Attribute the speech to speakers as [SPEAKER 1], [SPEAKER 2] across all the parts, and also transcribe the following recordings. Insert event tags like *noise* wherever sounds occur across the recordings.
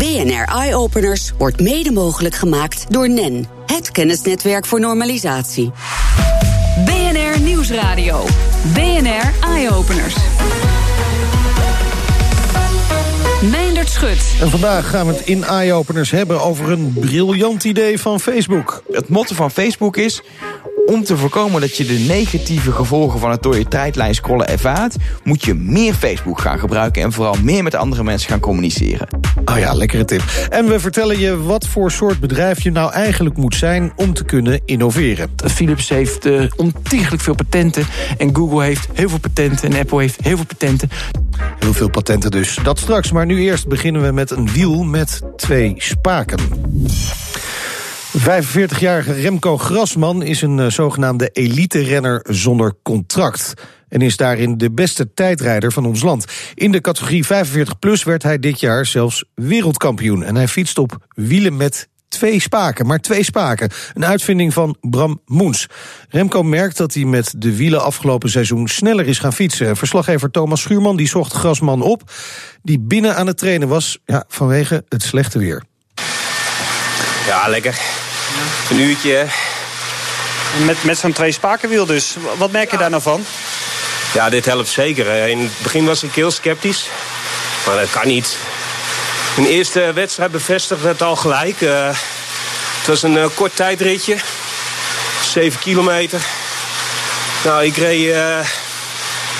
[SPEAKER 1] BNR Eye Openers wordt mede mogelijk gemaakt door NEN, het kennisnetwerk voor normalisatie.
[SPEAKER 2] BNR Nieuwsradio. BNR Eye Openers. Meindert Schut.
[SPEAKER 3] En vandaag gaan we het in Eye Openers hebben over een briljant idee van Facebook.
[SPEAKER 4] Het motto van Facebook is om te voorkomen dat je de negatieve gevolgen van het door je tijdlijn scrollen ervaart, moet je meer Facebook gaan gebruiken en vooral meer met andere mensen gaan communiceren.
[SPEAKER 3] Oh ja, lekkere tip. En we vertellen je wat voor soort bedrijf je nou eigenlijk moet zijn om te kunnen innoveren.
[SPEAKER 5] Philips heeft uh, ontiegelijk veel patenten en Google heeft heel veel patenten en Apple heeft heel veel patenten.
[SPEAKER 3] Heel veel patenten dus. Dat straks, maar nu eerst beginnen we met een wiel met twee spaken. 45-jarige Remco Grasman is een uh, zogenaamde elite-renner zonder contract. En is daarin de beste tijdrijder van ons land. In de categorie 45 plus werd hij dit jaar zelfs wereldkampioen. En hij fietst op wielen met twee spaken, maar twee spaken. Een uitvinding van Bram Moens. Remco merkt dat hij met de wielen afgelopen seizoen sneller is gaan fietsen. Verslaggever Thomas Schuurman die zocht Grasman op... die binnen aan het trainen was ja, vanwege het slechte weer.
[SPEAKER 6] Ja, lekker. Een uurtje.
[SPEAKER 7] Met, met zo'n twee spakenwiel dus. Wat merk je daar nou van?
[SPEAKER 6] Ja, dit helpt zeker. In het begin was ik heel sceptisch. Maar dat kan niet. Mijn eerste wedstrijd bevestigde het al gelijk. Uh, het was een uh, kort tijdritje. 7 kilometer. Nou, ik reed uh,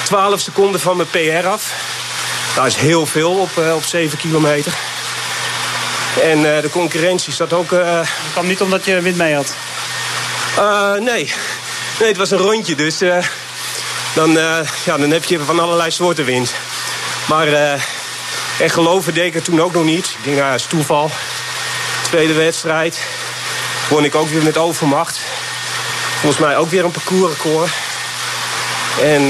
[SPEAKER 6] 12 seconden van mijn PR af. Dat is heel veel op, op 7 kilometer. En uh, de concurrentie staat ook... Uh...
[SPEAKER 7] Dat kwam niet omdat je wind mee had?
[SPEAKER 6] Uh, nee. Nee, het was een rondje, dus... dan, ja, dan heb je van allerlei soorten wind. Maar echt geloven deed ik er toen ook nog niet. Ik denk, dat is toeval. Tweede wedstrijd. Won ik ook weer met overmacht. Volgens mij ook weer een parcoursrecord. En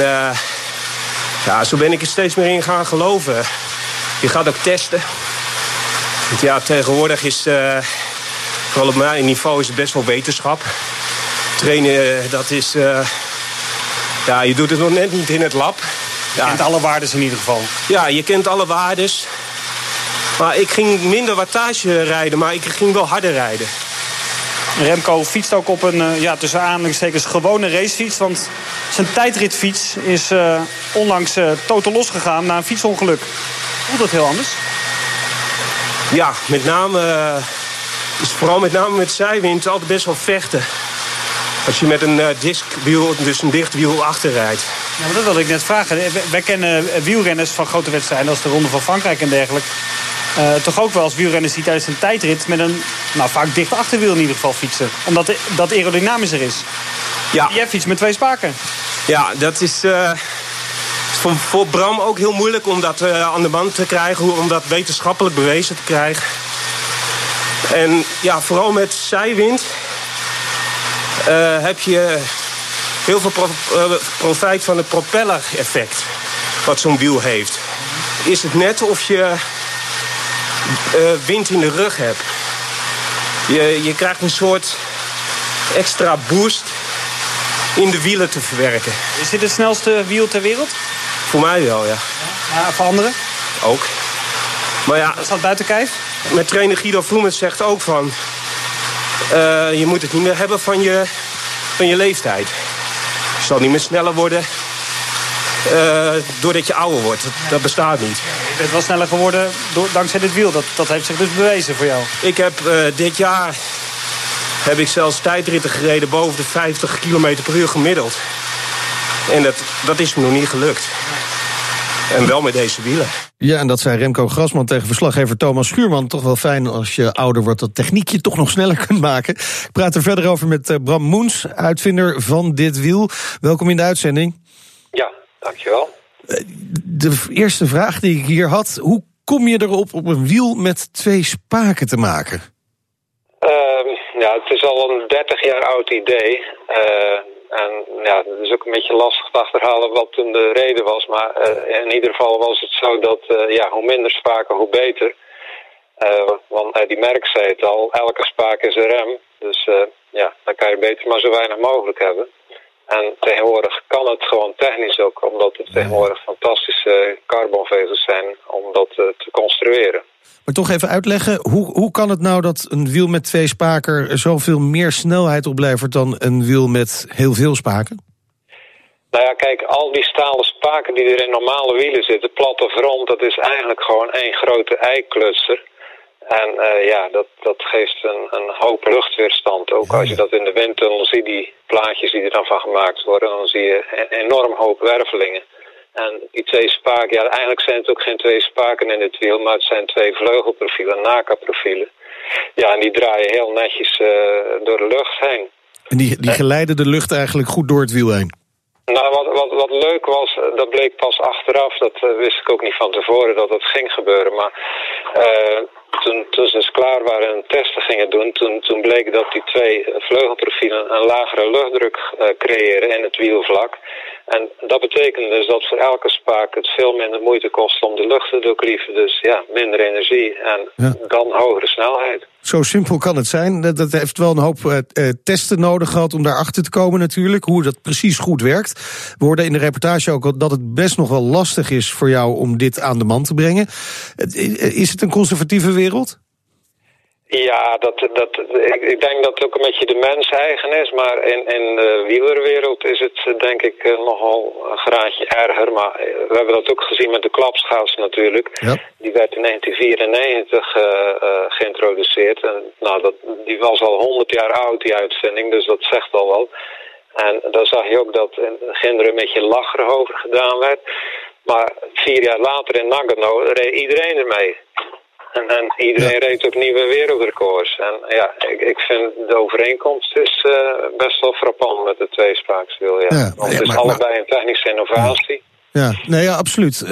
[SPEAKER 6] ja, zo ben ik er steeds meer in gaan geloven. Je gaat ook testen. Ja, tegenwoordig is, uh, vooral op mijn niveau, is het best wel wetenschap. Trainen, dat is... Uh, ja, je doet het nog net niet in het lab.
[SPEAKER 7] Je kent alle waardes in ieder geval.
[SPEAKER 6] Ja, je kent alle waardes. Maar ik ging minder wattage rijden, maar ik ging wel harder rijden.
[SPEAKER 7] Remco fietst ook op een, ja, tussen aanhalingstekens, gewone racefiets. Want zijn tijdritfiets is uh, onlangs uh, totaal losgegaan na een fietsongeluk. Voelt dat heel anders?
[SPEAKER 6] Ja, met name, uh, is vooral met name met zijwind altijd best wel vechten. Als je met een uh, diskwiel, dus een dicht wiel achterrijdt.
[SPEAKER 7] Ja, maar dat wilde ik net vragen. Wij kennen wielrenners van grote wedstrijden als de Ronde van Frankrijk en dergelijke. Uh, toch ook wel als wielrenners die tijdens een tijdrit met een nou, vaak dicht achterwiel in ieder geval fietsen. Omdat dat aerodynamischer is. Ja. Jij fietst met twee spaken.
[SPEAKER 6] Ja, dat is uh, voor, Bram ook heel moeilijk om dat uh, aan de band te krijgen. Om dat wetenschappelijk bewezen te krijgen. En ja, vooral met zijwind heb je heel veel profijt van het propeller-effect. Wat zo'n wiel heeft. Is het net of je wind in de rug hebt. Je, je krijgt een soort extra boost in de wielen te verwerken.
[SPEAKER 7] Is dit het snelste wiel ter wereld?
[SPEAKER 6] Voor mij wel, ja.
[SPEAKER 7] ja voor anderen?
[SPEAKER 6] Ook. Maar ja...
[SPEAKER 7] Is dat buiten kijf?
[SPEAKER 6] Mijn trainer Guido Vloemens zegt ook van... Uh, je moet het niet meer hebben van je, van je leeftijd. Je zal niet meer sneller worden uh, doordat je ouder wordt. Dat, dat, bestaat niet.
[SPEAKER 7] Je bent wel sneller geworden door, dankzij dit wiel. Dat, dat heeft zich dus bewezen voor jou.
[SPEAKER 6] Ik heb uh, dit jaar heb ik zelfs tijdritten gereden boven de 50 km per uur gemiddeld. En dat, dat is me nog niet gelukt. En wel met deze wielen.
[SPEAKER 3] Ja, en dat zei Remco Grasman tegen verslaggever Thomas Schuurman. Toch wel fijn als je ouder wordt dat techniek je toch nog sneller *laughs* kunt maken. Ik praat er verder over met eh, Bram Moens, uitvinder van dit wiel. Welkom in de uitzending.
[SPEAKER 8] Dankjewel.
[SPEAKER 3] De eerste vraag die ik hier had, hoe kom je erop om een wiel met twee spaken te maken?
[SPEAKER 8] Uh, ja, het is al een 30 jaar oud idee. Uh, en ja, het is ook een beetje lastig te achterhalen wat toen de reden was. Maar uh, in ieder geval was het zo dat uh, ja, hoe minder spaken, hoe beter. want die merk zei het al, elke spaak is een rem. Dus ja, dan kan je beter maar zo weinig mogelijk hebben. En tegenwoordig kan het gewoon technisch ook, omdat het tegenwoordig fantastische carbonvezels zijn om dat eh, te construeren.
[SPEAKER 3] Maar toch even uitleggen, hoe, hoe kan het nou dat een wiel met twee spaken zoveel meer snelheid oplevert dan een wiel met heel veel spaken?
[SPEAKER 8] Nou ja, kijk, al die stalen spaken die er in normale wielen zitten, platte front, dat is eigenlijk gewoon één grote eiklutser. En uh, ja, dat, dat geeft een, een hoop luchtweerstand. Ook als je dat in de windtunnel ziet, die plaatjes die er dan van gemaakt worden, dan zie je een enorm hoop wervelingen. En die twee spaken, ja, eigenlijk zijn het ook geen twee spaken in het wiel, maar het zijn twee vleugelprofielen, NACA-profielen. Ja, en die draaien heel netjes uh, door de lucht heen.
[SPEAKER 3] En die, die geleiden de lucht eigenlijk goed door het wiel heen?
[SPEAKER 8] Nou, wat, wat, wat leuk was, dat bleek pas achteraf, dat uh, wist ik ook niet van tevoren dat dat ging gebeuren. Maar uh, toen, toen ze klaar waren en testen gingen doen, toen, toen bleek dat die twee vleugelprofielen een lagere luchtdruk uh, creëren in het wielvlak. En dat betekent dus dat voor elke spaak het veel minder moeite kost om de lucht te doorklieven. Dus ja, minder energie en ja. dan hogere snelheid.
[SPEAKER 3] Zo simpel kan het zijn. Dat, heeft wel een hoop uh, testen nodig gehad om daarachter te komen natuurlijk. Hoe dat precies goed werkt. We hoorden in de reportage ook dat het best nog wel lastig is voor jou om dit aan de man te brengen. Is het een conservatieve wereld?
[SPEAKER 8] Ja, dat, dat, ik, ik, denk dat het ook een beetje de mens eigen is. Maar in, in de wielerwereld is het denk ik nogal een graadje erger. Maar we hebben dat ook gezien met de klapschaats natuurlijk.
[SPEAKER 3] Ja.
[SPEAKER 8] Die werd in 1994 uh, uh, geïntroduceerd. En, nou, dat, die was al 100 jaar oud, die uitvinding. Dus dat zegt al wel. En dan zag je ook dat in het begin er een beetje lacherig over gedaan werd. Maar vier jaar later in Nagano reed iedereen ermee. En, en iedereen ja. reed ook nieuwe wereldrecords. En ja, ik, ik vind de overeenkomst is uh, best wel frappant met de tweespraakswiel. Ja. ja. Want het is maar, allebei een technische innovatie.
[SPEAKER 3] Ja, nee, ja, absoluut.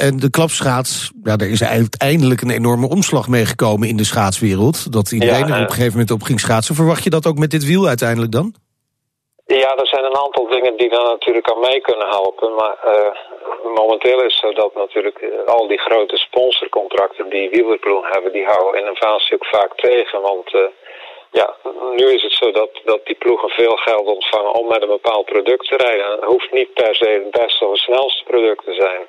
[SPEAKER 3] En de klapschaats, ja, er is uiteindelijk een enorme omslag meegekomen in de schaatswereld. Dat iedereen ja, er op een gegeven moment op ging schaatsen. Verwacht je dat ook met dit wiel uiteindelijk dan?
[SPEAKER 8] Ja, er zijn een aantal dingen die daar natuurlijk aan mee kunnen helpen. Maar uh, momenteel is het zo dat natuurlijk al die grote sponsorcontracten die wielerploegen hebben, die houden innovatie ook vaak tegen. Want uh, ja, nu is het zo dat, dat die ploegen veel geld ontvangen om met een bepaald product te rijden. Het hoeft niet per se het beste of het snelste product te zijn.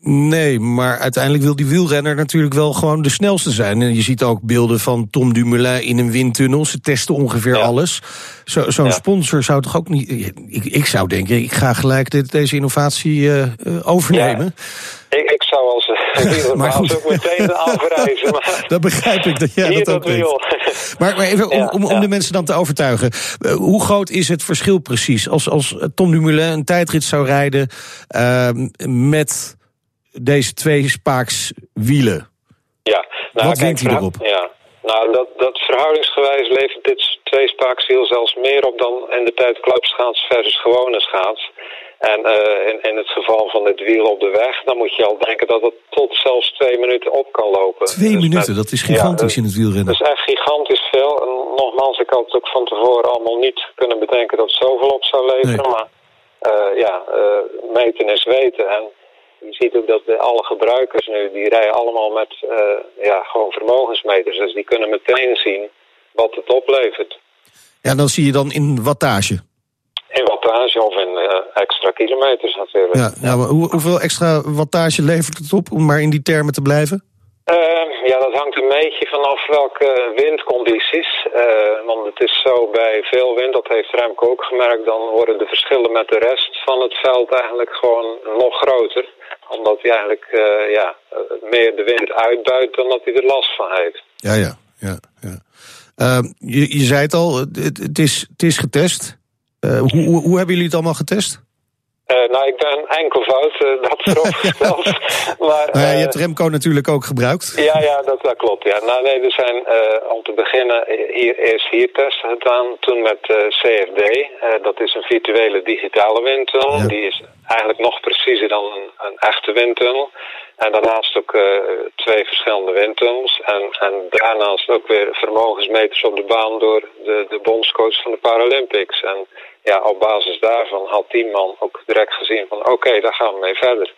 [SPEAKER 3] Nee, maar uiteindelijk wil die wielrenner natuurlijk wel gewoon de snelste zijn. En je ziet ook beelden van Tom Dumoulin in een windtunnel. Ze testen ongeveer ja. alles. Zo'n zo ja. sponsor zou toch ook niet... Ik, ik zou denken, ik ga gelijk dit, deze innovatie uh, uh, overnemen.
[SPEAKER 8] Ja. Ik, ik zou als *laughs* wielerbaas ook meteen afreizen. Maar *laughs*
[SPEAKER 3] dat begrijp ik, dat jij dat,
[SPEAKER 8] dat
[SPEAKER 3] ook weet. *laughs* Maar, maar even om, om, om de mensen dan te overtuigen. Uh, hoe groot is het verschil precies? Als, als Tom Dumoulin een tijdrit zou rijden met deze twee spaaks wielen.
[SPEAKER 8] Ja,
[SPEAKER 3] nou, wat wint hij erop?
[SPEAKER 8] Ja, nou, dat, dat verhoudingsgewijs levert dit tweespaakswiel zelfs meer op dan in de tijd klapschaats versus gewone schaats. En uh, in, in het geval van het wiel op de weg, dan moet je al denken dat het tot zelfs twee minuten op kan lopen.
[SPEAKER 3] Twee dus minuten, met, dat is gigantisch ja, in het wielrennen.
[SPEAKER 8] Dat is echt gigantisch veel. En nogmaals, ik had het ook van tevoren allemaal niet kunnen bedenken dat het zoveel op zou leveren. Nee. Maar uh, ja, uh, meten is weten. En je ziet ook dat de, alle gebruikers nu, die rijden allemaal met uh, ja, gewoon vermogensmeters. Dus die kunnen meteen zien wat het oplevert.
[SPEAKER 3] Ja, dan zie je dan in wattage.
[SPEAKER 8] In wattage of in uh, extra kilometers natuurlijk.
[SPEAKER 3] Ja, ja maar hoe, hoeveel extra wattage levert het op, om maar in die termen te blijven?
[SPEAKER 8] Uh, ja, dat hangt een beetje vanaf welke windcondities. Uh, want het is zo bij veel wind, dat heeft Remco ook gemerkt... dan worden de verschillen met de rest van het veld eigenlijk gewoon nog groter omdat hij eigenlijk uh, ja, meer de wind uitbuit dan dat hij er last van heeft.
[SPEAKER 3] Ja, ja, ja. ja. Uh, je, je zei het al, het, is, het is getest. Hoe, hoe, hoe hebben jullie het allemaal getest?
[SPEAKER 8] Uh, nou, ik ben enkelvoud, uh, dat vooropgesteld. *laughs* maar,
[SPEAKER 3] nou je hebt Remco natuurlijk ook gebruikt.
[SPEAKER 8] Ja, ja, dat, dat klopt. Ja. Nou, nee, er zijn om te beginnen hier, eerst hier testen gedaan. Toen met CFD. dat is een virtuele digitale windtunnel. Ja. Die is eigenlijk nog preciezer dan een, een echte windtunnel. En daarnaast ook twee verschillende windtunnels. En, en daarnaast ook weer vermogensmeters op de baan door de, de bondscoach van de Paralympics. En ja, op basis daarvan had die man ook direct gezien van oké, okay, daar gaan we mee verder.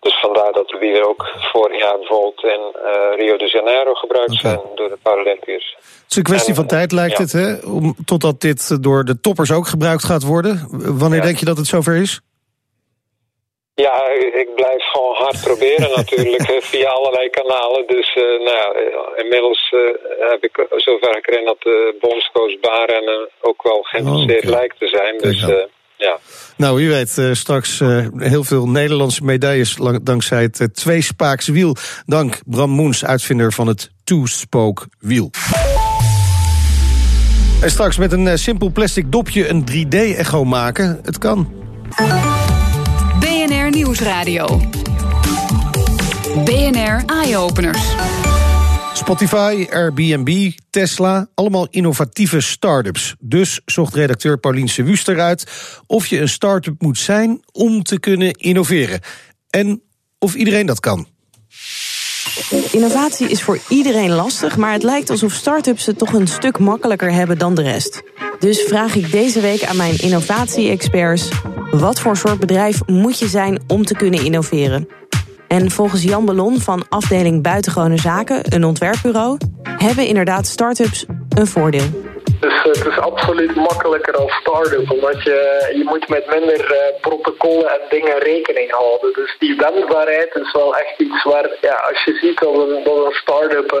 [SPEAKER 8] Dus vandaar dat de wielen ook vorig jaar bijvoorbeeld in uh, Rio de Janeiro gebruikt zijn door de Paralympiërs.
[SPEAKER 3] Het is een kwestie
[SPEAKER 8] En,
[SPEAKER 3] van tijd, lijkt
[SPEAKER 8] ja.
[SPEAKER 3] het, hè? Om, totdat dit door de toppers ook gebruikt gaat worden. Wanneer
[SPEAKER 8] Ja.
[SPEAKER 3] denk je dat het zover is?
[SPEAKER 8] Ja, ik blijf gewoon hard proberen natuurlijk via allerlei kanalen. Dus eh, nou ja, eh, inmiddels eh, heb ik zover gekregen dat de bondscoach Baren ook wel geïnteresseerd
[SPEAKER 3] Oh,
[SPEAKER 8] lijkt te zijn. Dus ja.
[SPEAKER 3] Nou, wie weet, straks heel veel Nederlandse medailles lang- dankzij het uh, tweespaaks wiel. Dank Bram Moens, uitvinder van het two-spoke wiel. En straks met een simpel plastic dopje een 3D-echo maken. Het kan.
[SPEAKER 2] Nieuwsradio. BNR Eye-Openers.
[SPEAKER 3] Spotify, Airbnb, Tesla, allemaal innovatieve start-ups. Dus zocht redacteur Paulien Wuster uit of je een start-up moet zijn om te kunnen innoveren. En of iedereen dat kan.
[SPEAKER 9] Innovatie is voor iedereen lastig, maar het lijkt alsof start-ups het toch een stuk makkelijker hebben dan de rest. Dus vraag ik deze week aan mijn innovatie-experts: wat voor soort bedrijf moet je zijn om te kunnen innoveren? En volgens Jan Ballon van afdeling Buitengewone Zaken, een ontwerpbureau, hebben inderdaad start-ups een voordeel.
[SPEAKER 10] Dus het is absoluut makkelijker als start-up, omdat je, je moet met minder eh, protocollen en dingen rekening houden. Dus die wendbaarheid is wel echt iets waar, ja, als je ziet dat een, een start-up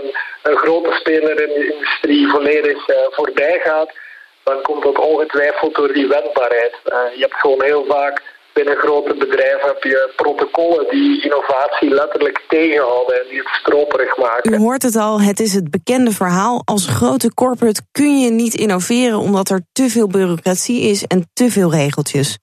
[SPEAKER 10] een, grote speler in de industrie volledig eh, voorbij gaat, dan komt dat ongetwijfeld door die wendbaarheid. Eh, je hebt gewoon heel vaak binnen grote bedrijven heb je protocollen die innovatie letterlijk tegenhouden en die het stroperig maken.
[SPEAKER 9] U hoort het al, het is het bekende verhaal. Als grote corporate kun je niet innoveren omdat er te veel bureaucratie is en te veel regeltjes.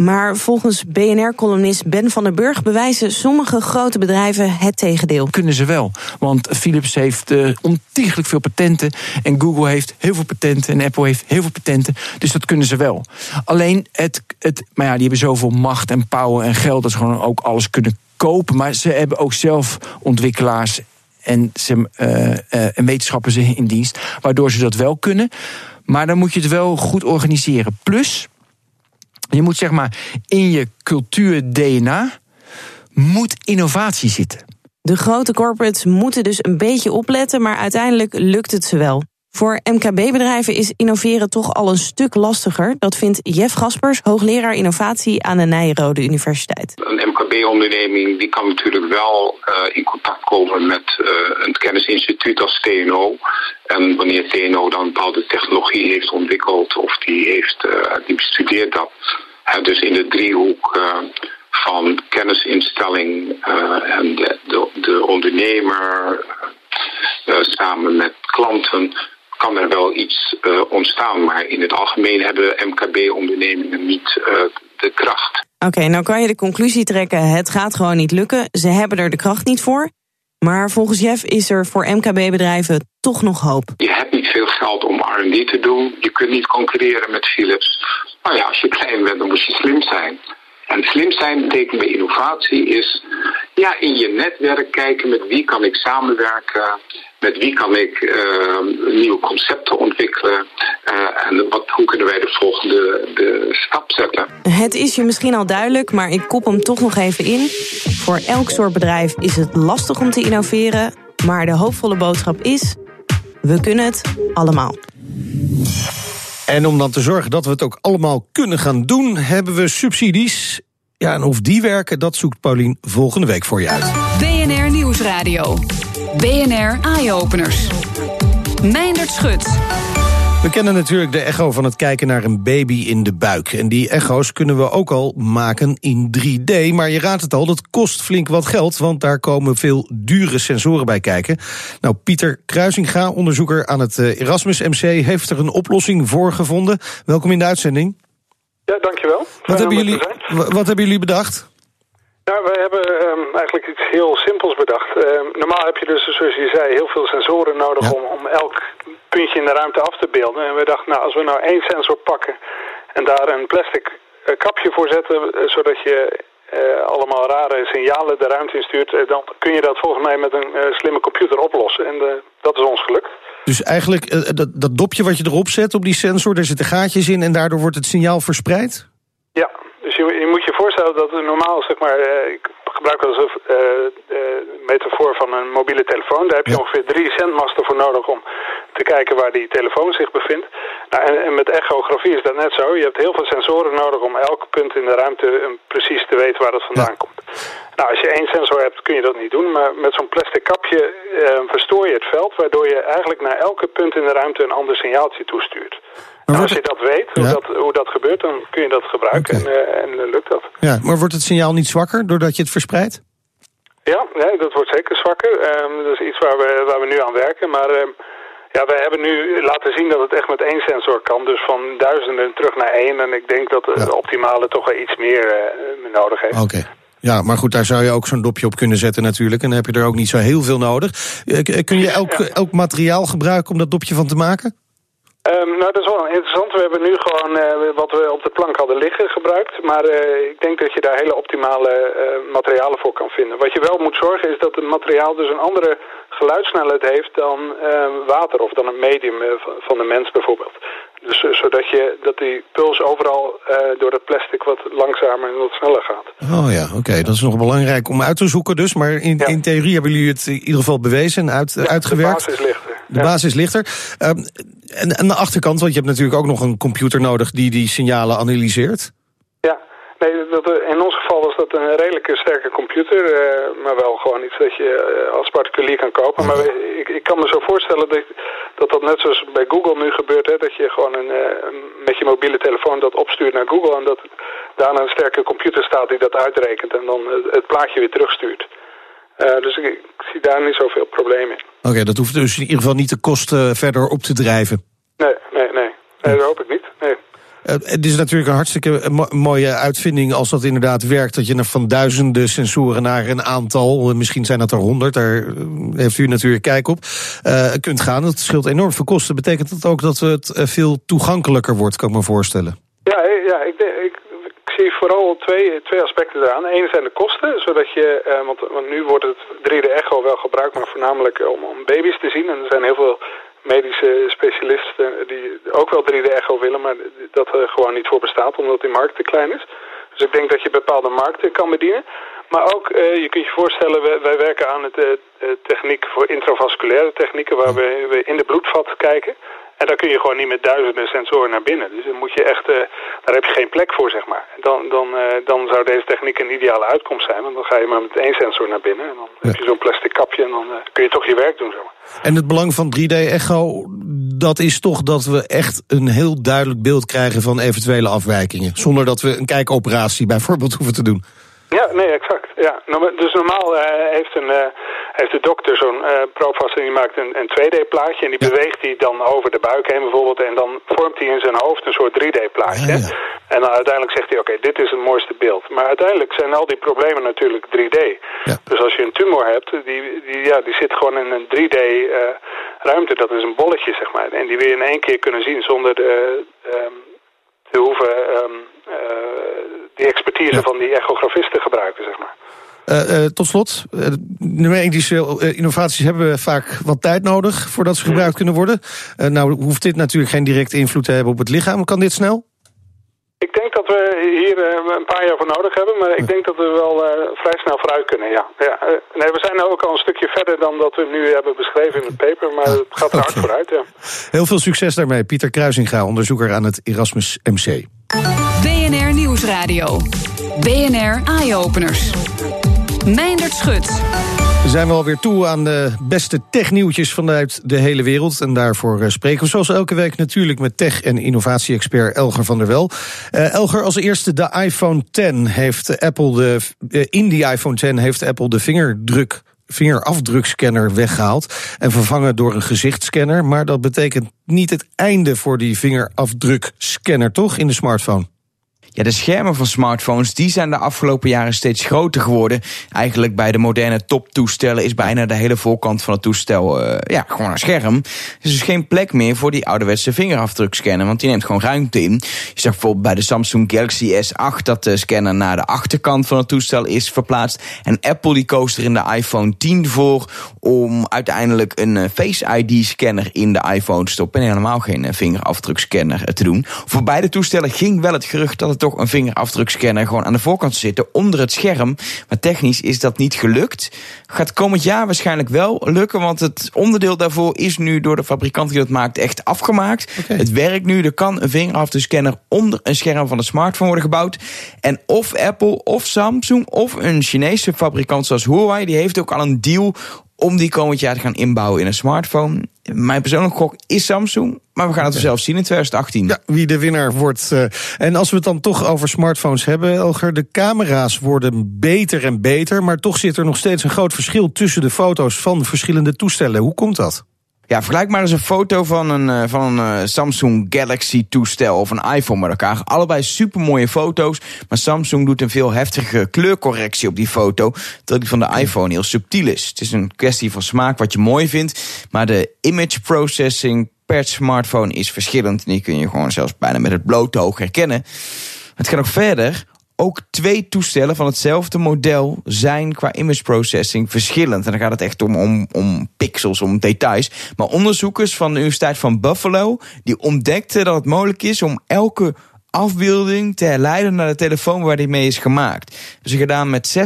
[SPEAKER 9] Maar volgens BNR-columnist Ben van der Burg bewijzen sommige grote bedrijven het tegendeel.
[SPEAKER 5] Kunnen ze wel. Want Philips heeft uh, ontiegelijk veel patenten. En Google heeft heel veel patenten. En Apple heeft heel veel patenten. Dus dat kunnen ze wel. Alleen, het, het, maar ja, die hebben zoveel macht en power en geld. dat ze gewoon ook alles kunnen kopen. Maar ze hebben ook zelf ontwikkelaars en, ze, uh, uh, en wetenschappers in dienst. Waardoor ze dat wel kunnen. Maar dan moet je het wel goed organiseren. Plus, je moet zeg maar in je cultuur-DNA moet innovatie zitten.
[SPEAKER 9] De grote corporates moeten dus een beetje opletten, maar uiteindelijk lukt het ze wel. Voor MKB-bedrijven is innoveren toch al een stuk lastiger. Dat vindt Jeff Gaspers, hoogleraar innovatie aan de Nijrode Universiteit.
[SPEAKER 11] Een MKB-onderneming die kan natuurlijk wel uh, in contact komen met uh, een kennisinstituut als TNO. En wanneer TNO dan een bepaalde technologie heeft ontwikkeld of die, heeft, uh, die bestudeert dat. dus in de driehoek van kennisinstelling en de, de, de ondernemer samen met klanten kan er wel iets ontstaan. Maar in het algemeen hebben MKB-ondernemingen niet de kracht.
[SPEAKER 9] Oké, nou kan je de conclusie trekken: het gaat gewoon niet lukken. Ze hebben er de kracht niet voor. Maar volgens Jeff is er voor MKB-bedrijven toch nog hoop.
[SPEAKER 11] Je hebt niet veel geld om R&D te doen. Je kunt niet concurreren met Philips. Maar ja, als je klein bent, dan moet je slim zijn. En slim zijn betekent bij innovatie is ja, in je netwerk kijken met wie kan ik samenwerken, met wie kan ik uh, nieuwe concepten ontwikkelen en wat, hoe kunnen wij de volgende de stap zetten.
[SPEAKER 9] Het is je misschien al duidelijk, maar ik kop hem toch nog even in. Voor elk soort bedrijf is het lastig om te innoveren, maar de hoopvolle boodschap is: we kunnen het allemaal.
[SPEAKER 3] En om dan te zorgen dat we het ook allemaal kunnen gaan doen, hebben we subsidies. Ja, en of die werken, dat zoekt Paulien volgende week voor je uit.
[SPEAKER 2] BNR Nieuwsradio. BNR Eye-Openers. Meindert Schut.
[SPEAKER 3] We kennen natuurlijk de echo van het kijken naar een baby in de buik. En die echo's kunnen we ook al maken in 3D. Maar je raadt het al, dat kost flink wat geld... want daar komen veel dure sensoren bij kijken. Nou, Pieter Kruisinga, onderzoeker aan het eh, Erasmus MC... heeft er een oplossing voor gevonden. Welkom in de uitzending.
[SPEAKER 12] Ja, dankjewel.
[SPEAKER 3] Wat, hebben jullie, wat hebben jullie bedacht?
[SPEAKER 12] Nou, wij hebben um, eigenlijk iets heel simpels bedacht. Uh, normaal heb je dus, zoals je zei, heel veel sensoren nodig ja. om, om elk puntje in de ruimte af te beelden. En we dachten, nou, als we nou één sensor pakken en daar een plastic uh, kapje voor zetten, uh, zodat je allemaal rare signalen de ruimte instuurt, dan kun je dat volgens mij met een slimme computer oplossen. En dat is ons gelukt.
[SPEAKER 3] Dus eigenlijk dat, dat dopje wat je erop zet op die sensor, daar zitten gaatjes in en daardoor wordt het signaal verspreid?
[SPEAKER 12] Ja, dus je, je moet je voorstellen dat normaal, zeg maar, ik gebruik wel eens een metafoor van een mobiele telefoon. Daar heb je ongeveer drie zendmasten voor nodig om te kijken waar die telefoon zich bevindt. Nou, en, en, met echografie is dat net zo. Je hebt heel veel sensoren nodig om elk punt in de ruimte precies te weten waar dat vandaan komt. Nou, als je één sensor hebt kun je dat niet doen, maar met zo'n plastic kapje eh, verstoor je het veld, waardoor je eigenlijk naar elke punt in de ruimte een ander signaaltje toestuurt. Nou, als je dat weet, hoe, dat, hoe dat gebeurt, dan kun je dat gebruiken en, uh, en uh, lukt dat.
[SPEAKER 3] Ja, maar wordt het signaal niet zwakker doordat je het verspreidt?
[SPEAKER 12] Ja, nee, dat wordt zeker zwakker. Um, dat is iets waar we, waar we nu aan werken, maar... Um, ja, wij hebben nu laten zien dat het echt met één sensor kan. Dus van duizenden terug naar één. En ik denk dat de optimale toch wel iets meer uh, nodig heeft.
[SPEAKER 3] Oké. Ja, maar goed, daar zou je ook zo'n dopje op kunnen zetten natuurlijk. En dan heb je er ook niet zo heel veel nodig. Kun je elk, elk materiaal gebruiken om dat dopje van te maken?
[SPEAKER 12] Um, nou, dat is wel interessant. We hebben nu gewoon uh, wat we op de plank hadden liggen gebruikt. Maar uh, ik denk dat je daar hele optimale uh, materialen voor kan vinden. Wat je wel moet zorgen is dat het materiaal dus een andere geluidssnelheid heeft dan water of dan een medium van de mens bijvoorbeeld. Dus zodat je, dat die puls overal door het plastic wat langzamer en wat sneller gaat.
[SPEAKER 3] Oh ja, oké. Dat is nog belangrijk om uit te zoeken dus. Maar in, ja. in theorie hebben jullie het in ieder geval bewezen en uit,
[SPEAKER 12] ja,
[SPEAKER 3] uitgewerkt.
[SPEAKER 12] De basis ligt er.
[SPEAKER 3] De basis ligt er. Um, en aan de achterkant, want je hebt natuurlijk ook nog een computer nodig die die signalen analyseert.
[SPEAKER 12] Ja, nee, dat, in ons geval was dat een redelijke sterke computer, uh, maar wel gewoon iets dat je uh, als particulier kan kopen. Maar ik, ik kan me zo voorstellen dat, dat dat net zoals bij Google nu gebeurt, hè, dat je gewoon een, uh, met je mobiele telefoon dat opstuurt naar Google en dat daarna een sterke computer staat die dat uitrekent en dan het plaatje weer terugstuurt. Uh, dus ik, ik, zie daar niet zoveel problemen in.
[SPEAKER 3] Oké, okay, dat hoeft dus in ieder geval niet de kosten verder op te drijven.
[SPEAKER 12] Nee, nee, nee. nee dat hoop ik niet. Nee.
[SPEAKER 3] Uh, het is natuurlijk een hartstikke mo mooie uitvinding als dat inderdaad werkt. Dat je van duizenden sensoren naar een aantal, misschien zijn dat er honderd, daar heeft u natuurlijk kijk op, uh, kunt gaan. Dat scheelt enorm veel kosten. Betekent dat ook dat het veel toegankelijker wordt, kan ik me voorstellen?
[SPEAKER 12] Ja, ja ik, ik, zie vooral twee, twee aspecten eraan. Eén zijn de kosten, zodat je, uh, want, want, nu wordt het 3D-echo wel gebruikt, maar voornamelijk om, om baby's te zien. En er zijn heel veel medische specialisten die ook wel 3D-echo willen, maar dat er gewoon niet voor bestaat, omdat die markt te klein is. Dus ik denk dat je bepaalde markten kan bedienen. Maar ook, uh, je kunt je voorstellen, wij, wij werken aan het uh, techniek voor intravasculaire technieken, waar we, we in de bloedvat kijken. En daar kun je gewoon niet met duizenden sensoren naar binnen. Dus dan moet je echt, uh, daar heb je geen plek voor, zeg maar. Dan, dan, uh, dan zou deze techniek een ideale uitkomst zijn. Want dan ga je maar met één sensor naar binnen. En dan ja. heb je zo'n plastic kapje en dan uh, kun je toch je werk doen, zeg maar.
[SPEAKER 3] En het belang van 3D-echo, dat is toch dat we echt een heel duidelijk beeld krijgen van eventuele afwijkingen. Zonder dat we een kijkoperatie bijvoorbeeld *laughs* hoeven te doen.
[SPEAKER 12] Ja, nee, exact. Ja. Dus normaal uh, heeft, een, uh, heeft de dokter zo'n uh, proopvast en die maakt een, een 2D-plaatje en die ja. beweegt die dan over de buik heen bijvoorbeeld en dan vormt hij in zijn hoofd een soort 3D-plaatje. Ja, ja. En dan uiteindelijk zegt hij, oké, okay, dit is het mooiste beeld. Maar uiteindelijk zijn al die problemen natuurlijk 3D. Dus als je een tumor hebt, die, die, ja, die zit gewoon in een 3D-ruimte, dat is een bolletje, zeg maar. En die wil je in één keer kunnen zien zonder de, um, te hoeven... Um, die expertise ja. van die echografisten gebruiken, zeg maar.
[SPEAKER 3] Uh, uh, tot slot, uh, medische innovaties hebben vaak wat tijd nodig voordat ze gebruikt kunnen worden. nou hoeft dit natuurlijk geen directe invloed te hebben op het lichaam. Kan dit snel?
[SPEAKER 12] Ik denk dat we hier een paar jaar voor nodig hebben, maar ik denk dat we wel vrij snel vooruit kunnen, ja. ja nee, we zijn ook al een stukje verder dan dat we nu hebben beschreven in het paper, maar het gaat er hard okay. vooruit, ja.
[SPEAKER 3] Heel veel succes daarmee. Pieter Kruisinga, onderzoeker aan het Erasmus MC.
[SPEAKER 2] BNR Nieuwsradio. BNR Eye-Openers. Meindert Schut.
[SPEAKER 3] We zijn we alweer toe aan de beste technieuwtjes vanuit de hele wereld. En daarvoor spreken we zoals elke week natuurlijk met tech- en innovatie-expert Elger van der Wel. Uh, Elger, als eerste de iPhone 10 heeft Apple de. Uh, in die iPhone 10 heeft Apple de vingerafdrukscanner weggehaald en vervangen door een gezichtscanner. Maar dat betekent niet het einde voor die vingerafdrukscanner, toch, in de smartphone?
[SPEAKER 4] Ja, de schermen van smartphones die zijn de afgelopen jaren steeds groter geworden. Eigenlijk bij de moderne toptoestellen is bijna de hele voorkant van het toestel uh, ja, gewoon een scherm. Er is dus geen plek meer voor die ouderwetse vingerafdrukscanner, want die neemt gewoon ruimte in. Je zag bijvoorbeeld bij de Samsung Galaxy S8 dat de scanner naar de achterkant van het toestel is verplaatst. En Apple die koos er in de iPhone 10 voor om uiteindelijk een Face ID scanner in de iPhone te stoppen en helemaal geen vingerafdrukscanner te doen. Voor beide toestellen ging wel het gerucht dat het toch een vingerafdrukscanner gewoon aan de voorkant zitten, onder het scherm. Maar technisch is dat niet gelukt. Gaat komend jaar waarschijnlijk wel lukken, want het onderdeel daarvoor is nu door de fabrikant die dat maakt echt afgemaakt. Het werkt nu, er kan een vingerafdrukscanner onder een scherm van de smartphone worden gebouwd. En of Apple of Samsung of een Chinese fabrikant zoals Huawei, die heeft ook al een deal om die komend jaar te gaan inbouwen in een smartphone. Mijn persoonlijke gok is Samsung, maar we gaan het okay. zelf zien in 2018.
[SPEAKER 3] Ja, wie de winnaar wordt. Uh, en als we het dan toch over smartphones hebben, Elger, de camera's worden beter en beter, maar toch zit er nog steeds een groot verschil tussen de foto's van verschillende toestellen. Hoe komt dat?
[SPEAKER 4] Ja, vergelijk maar eens een foto van een, uh, van een uh, Samsung Galaxy toestel of een iPhone met elkaar. Allebei super mooie foto's, maar Samsung doet een veel heftige kleurcorrectie op die foto, terwijl die van de iPhone heel subtiel is. Het is een kwestie van smaak wat je mooi vindt, maar de image processing per smartphone is verschillend. En die kun je gewoon zelfs bijna met het blote oog herkennen. Het gaat nog verder ook twee toestellen van hetzelfde model zijn qua image processing verschillend. En dan gaat het echt om, om, om pixels, om details. Maar onderzoekers van de Universiteit van Buffalo... die ontdekten dat het mogelijk is om elke afbeelding te herleiden naar de telefoon waar die mee is gemaakt. Hebben gedaan met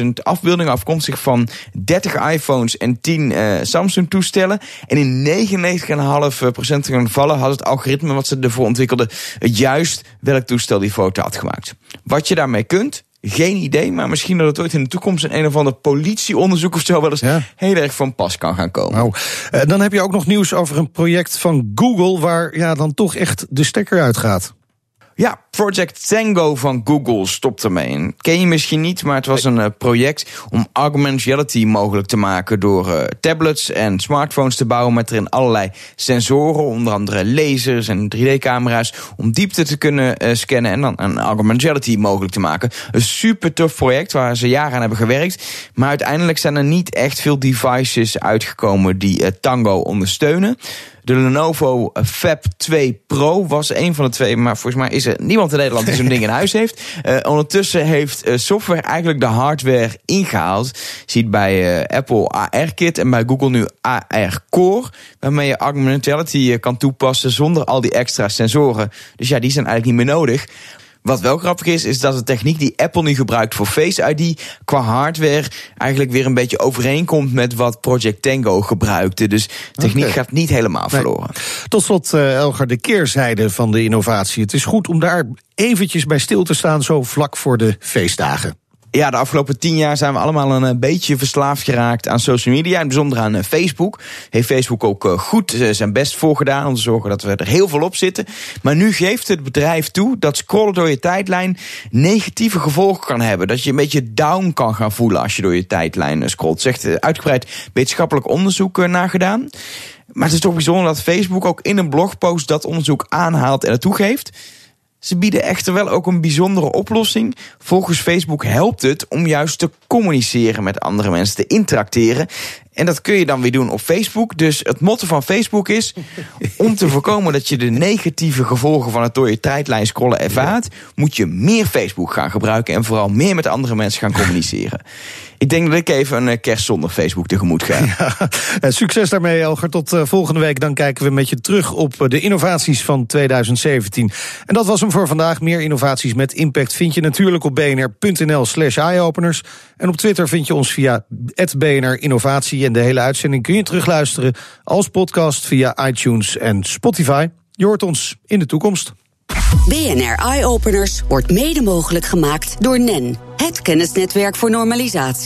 [SPEAKER 4] 16.000 afbeeldingen afkomstig van 30 iPhones en 10 uh, Samsung toestellen. En in 99,5% van de gevallen had het algoritme wat ze ervoor ontwikkelden juist welk toestel die foto had gemaakt. Wat je daarmee kunt, geen idee, maar misschien dat het ooit in de toekomst een een of ander politieonderzoek of zo wel eens ja. heel erg van pas kan gaan komen.
[SPEAKER 3] Nou, uh, dan heb je ook nog nieuws over een project van Google waar ja, dan toch echt de stekker uitgaat.
[SPEAKER 4] Ja, Project Tango van Google stopt ermee. Ken je misschien niet, maar het was een uh, project om augmented reality mogelijk te maken door uh, tablets en smartphones te bouwen met erin allerlei sensoren, onder andere lasers en 3D-camera's, om diepte te kunnen uh, scannen en dan een augmented reality mogelijk te maken. Een super tof project waar ze jaren aan hebben gewerkt, maar uiteindelijk zijn er niet echt veel devices uitgekomen die Tango ondersteunen. De Lenovo Fab 2 Pro was een van de twee, maar volgens mij is er niemand in Nederland die zo'n ding in huis heeft. Uh, *laughs* ondertussen heeft uh, software eigenlijk de hardware ingehaald. Ziet bij Apple AR Kit en bij Google nu AR Core, waarmee je augmented reality kan toepassen zonder al die extra sensoren. Dus ja, die zijn eigenlijk niet meer nodig. Wat wel grappig is, is dat de techniek die Apple nu gebruikt voor Face ID qua hardware eigenlijk weer een beetje overeenkomt met wat Project Tango gebruikte. Dus techniek okay. gaat niet helemaal verloren.
[SPEAKER 3] Nee. Tot slot, uh, Elgar, de keerzijde van de innovatie. Het is goed om daar eventjes bij stil te staan, zo vlak voor de feestdagen.
[SPEAKER 4] Ja, de afgelopen tien jaar zijn we allemaal een beetje verslaafd geraakt aan social media. In bijzonder aan Facebook. Heeft Facebook ook goed zijn best voor gedaan om te zorgen dat we er heel veel op zitten. Maar nu geeft het bedrijf toe dat scrollen door je tijdlijn negatieve gevolgen kan hebben. Dat je een beetje down kan gaan voelen als je door je tijdlijn scrolt. Zegt uitgebreid wetenschappelijk onderzoek nagedaan. Maar het is toch bijzonder dat Facebook ook in een blogpost dat onderzoek aanhaalt en het toegeeft. Ze bieden echter wel ook een bijzondere oplossing. Volgens Facebook helpt het om juist te communiceren met andere mensen, te interacteren. En dat kun je dan weer doen op Facebook. Dus het motto van Facebook is: *laughs* om te voorkomen dat je de negatieve gevolgen van het door je tijdlijn scrollen ervaart, moet je meer Facebook gaan gebruiken en vooral meer met andere mensen gaan communiceren. *laughs* Ik denk dat ik even een kerst zonder Facebook tegemoet ga. *laughs*
[SPEAKER 3] Ja, succes daarmee, Elger. Tot uh, volgende week. Dan kijken we met je terug op de innovaties van 2017. En dat was hem voor vandaag. Meer innovaties met impact vind je natuurlijk op bnr.nl/slash eyeopeners. En op Twitter vind je ons via BNR Innovatie. En de hele uitzending kun je terugluisteren als podcast via iTunes en Spotify. Je hoort ons in de toekomst.
[SPEAKER 1] BNR Eye Openers wordt mede mogelijk gemaakt door NEN, het kennisnetwerk voor normalisatie.